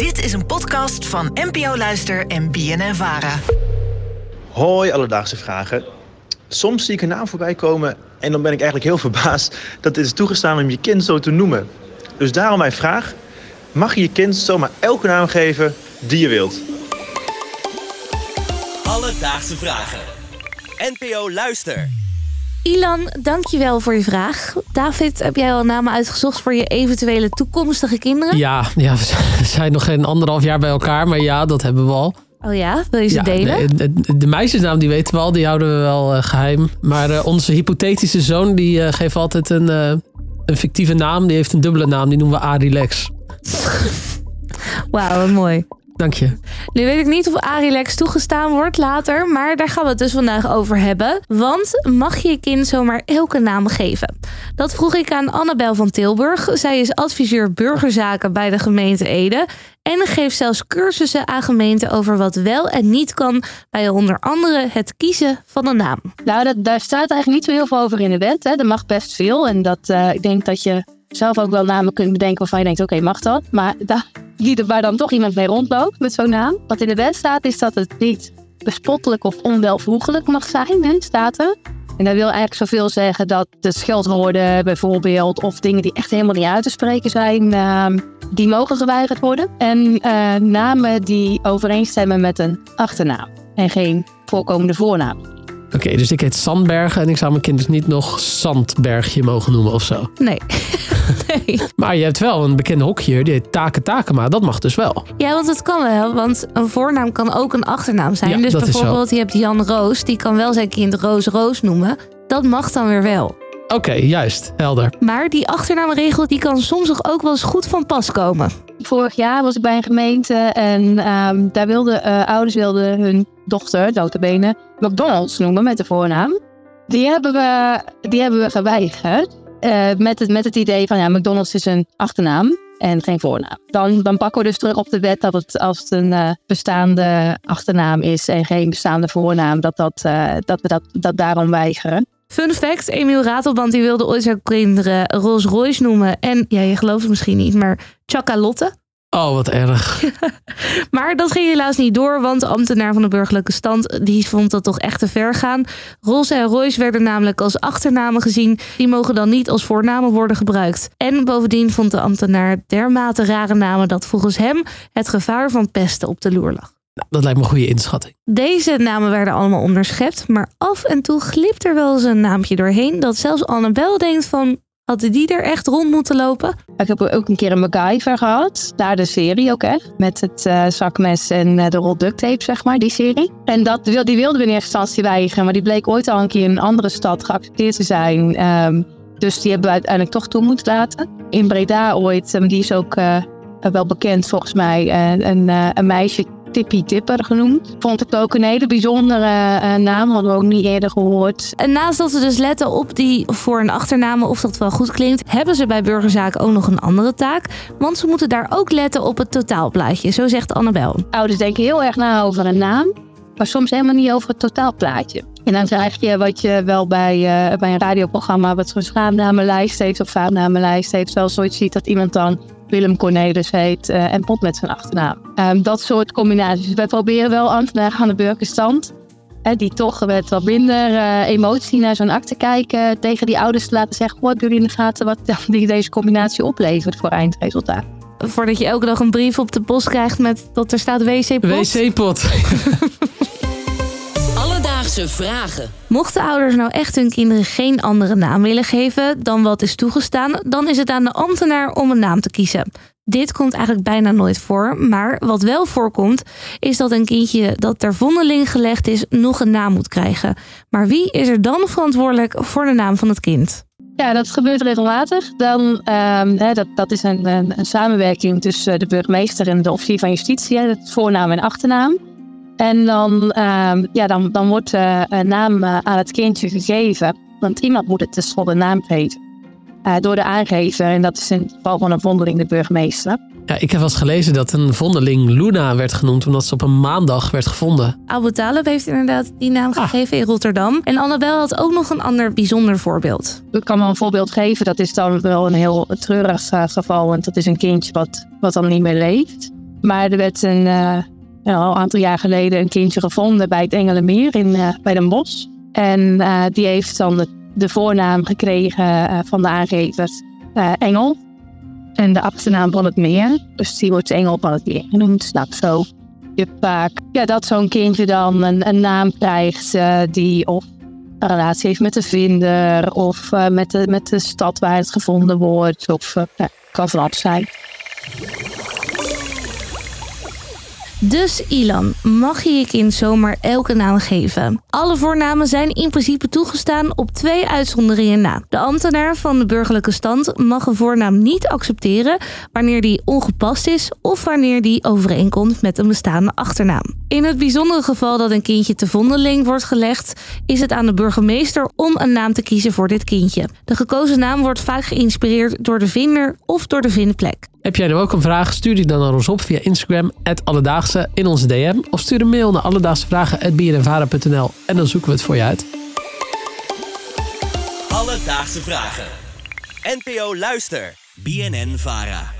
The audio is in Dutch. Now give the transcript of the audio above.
Dit is een podcast van NPO Luister en BNN Vara. Hoi, alledaagse vragen. Soms zie ik een naam voorbij komen en dan ben ik eigenlijk heel verbaasd dat het is toegestaan om je kind zo te noemen. Dus daarom mijn vraag: mag je je kind zomaar elke naam geven die je wilt? Alledaagse vragen. NPO Luister. Ilan, dankjewel voor je vraag. David, heb jij al namen uitgezocht voor je eventuele toekomstige kinderen? Ja, ja, we zijn nog geen anderhalf jaar bij elkaar, maar ja, dat hebben we al. Oh ja, wil je ze Ja, delen? de, de, de meisjesnaam die weten we al, die houden we wel eh, geheim. Maar eh, onze hypothetische zoon die eh, geeft altijd een, een fictieve naam. Die heeft een dubbele naam, die noemen we Arilex. Wauw, wat mooi. Dank je. Nu weet ik niet of Arilex toegestaan wordt later, maar daar gaan we het dus vandaag over hebben. Want mag je je kind zomaar elke naam geven? Dat vroeg ik aan Annabel van Tilburg. Zij is adviseur burgerzaken bij de gemeente Ede. En geeft zelfs cursussen aan gemeenten over wat wel en niet kan bij onder andere het kiezen van een naam. Nou, dat, daar staat eigenlijk niet zo heel veel over in de wet. Hè. Er mag best veel. En dat, eh, ik denk dat je zelf ook wel namen kunt bedenken waarvan je denkt, oké, mag dat? Maar daar, die, waar dan toch iemand mee rondloopt met zo'n naam. Wat in de wet staat, is dat het niet bespottelijk of onwelvoegelijk mag zijn, staat er. En dat wil eigenlijk zoveel zeggen dat de scheldwoorden bijvoorbeeld, of dingen die echt helemaal niet uit te spreken zijn, ehm, die mogen geweigerd worden. En eh, namen die overeenstemmen met een achternaam en geen voorkomende voornaam. Oké, dus ik heet Sandbergen en ik zou mijn kind dus niet nog Zandbergje mogen noemen of zo. Nee. nee. Maar je hebt wel een bekende hokje, die heet Take Takema. Dat mag dus wel. Ja, want het kan wel. Want een voornaam kan ook een achternaam zijn. Ja, dus dat is zo. bijvoorbeeld, je hebt Jan Roos. Die kan wel zijn kind Roos Roos noemen. Dat mag dan weer wel. Oké, juist. Helder. Maar die achternaamregel die kan soms toch ook wel eens goed van pas komen. Vorig jaar was ik bij een gemeente en ehm, daar wilden eh, ouders wilden hun dochter, notabene, McDonald's noemen met de voornaam. Die hebben we, die hebben we geweigerd eh, met, het, met het idee van ja, McDonald's is een achternaam en geen voornaam. Dan, dan pakken we dus terug op de wet dat het als het een eh, bestaande achternaam is en geen bestaande voornaam, dat, dat, eh, dat we dat, dat daarom weigeren. Fun fact, Emiel Ratelband die wilde ooit zijn kinderen Rolls Royce noemen. En ja, je gelooft het misschien niet, maar Chakalotte. Oh, wat erg. Maar dat ging helaas niet door, want de ambtenaar van de burgerlijke stand die vond dat toch echt te ver gaan. Rolls en Royce werden namelijk als achternamen gezien. Die mogen dan niet als voornamen worden gebruikt. En bovendien vond de ambtenaar dermate rare namen dat volgens hem het gevaar van pesten op de loer lag. Dat lijkt me een goede inschatting. Deze namen werden allemaal onderschept, maar af en toe glipt er wel eens een naampje doorheen dat zelfs Annabel denkt van, hadden die er echt rond moeten lopen? Ik heb ook een keer een MacGyver gehad. Daar de serie ook echt. Met het eh, zakmes en eh, de rol duct tape, zeg maar, die serie. En dat, die wilden we in eerste instantie weigeren. Maar die bleek ooit al een keer in een andere stad geaccepteerd te zijn. Ehm, dus die hebben we uiteindelijk toch toe moeten laten. In Breda ooit, um, die is ook eh, wel bekend volgens mij. een, een meisje, Tippy Tipper genoemd. Vond ik ook een hele bijzondere eh, naam. Hadden we ook niet eerder gehoord. En naast dat ze dus letten op die voor- en achternamen of dat wel goed klinkt, hebben ze bij burgerzaken ook nog een andere taak. Want ze moeten daar ook letten op het totaalplaatje, zo zegt Annabel. Ouders denken heel erg na over een naam, maar soms helemaal niet over het totaalplaatje. En dan krijg je wat je wel bij, eh, bij een radioprogramma, wat zo'n schaamnamenlijst heeft of vaarnamenlijst heeft, zoals zoiets ziet dat iemand dan Willem Cornelis heet eh, en Pot met zijn achternaam. Ehm, dat soort combinaties. Wij proberen wel ambtenaren aan de burgerstand, hè, die toch met wat minder eh, emotie naar zo'n akte kijken, tegen die ouders te laten zeggen, wat jullie in de gaten wat die deze combinatie oplevert voor eindresultaat. Voordat je elke dag een brief op de post krijgt met dat er staat wc-pot. WC-pot. Alledaagse vragen. Mochten ouders nou echt hun kinderen geen andere naam willen geven dan wat is toegestaan, dan is het aan de ambtenaar om een naam te kiezen. Dit komt eigenlijk bijna nooit voor, maar wat wel voorkomt, is dat een kindje dat ter vondeling gelegd is nog een naam moet krijgen. Maar wie is er dan verantwoordelijk voor de naam van het kind? Ja, dat gebeurt regelmatig. Dan, ehm, hè, dat, dat is een, een, een samenwerking tussen de burgemeester en de officier van justitie. Hè, het voornaam en achternaam. En dan, ehm, ja, dan, dan wordt eh, een naam eh, aan het kindje gegeven. Want iemand moet het tenslotte een naam geven. Eh, door de aangever. En dat is in het geval van een vondeling de burgemeester. Ja, ik heb wel eens gelezen dat een vondeling Luna werd genoemd omdat ze op een maandag werd gevonden. Abu Talib heeft inderdaad die naam Ah. gegeven in Rotterdam. En Annabel had ook nog een ander bijzonder voorbeeld. Ik kan wel een voorbeeld geven. Dat is dan wel een heel treurig geval. Want dat is een kindje wat, wat dan niet meer leeft. Maar er werd een, uh, al een aantal jaar geleden een kindje gevonden bij het Engelenmeer in, uh, bij Den Bosch. En uh, die heeft dan de, voornaam gekregen van de aangever Engel. En de achternaam van het meer. Dus die wordt Engel van het meer genoemd. Nou, zo je vaak ja, dat zo'n kindje dan een, een naam krijgt die of een relatie heeft met de vinder of met, de, met de stad waar het gevonden wordt. Of kan van zijn. Dus Ilan, mag je je kind zomaar elke naam geven? Alle voornamen zijn in principe toegestaan op twee uitzonderingen na. De ambtenaar van de burgerlijke stand mag een voornaam niet accepteren wanneer die ongepast is of wanneer die overeenkomt met een bestaande achternaam. In het bijzondere geval dat een kindje te vondeling wordt gelegd, is het aan de burgemeester om een naam te kiezen voor dit kindje. De gekozen naam wordt vaak geïnspireerd door de vinder of door de vindplek. Heb jij nu ook een vraag? Stuur die dan naar ons op via Instagram, Alledaagse, in onze DM. Of stuur een mail naar alledaagsevragen.bnnvara.nl en dan zoeken we het voor je uit. Alledaagse Vragen. NPO Luister. BNN Vara.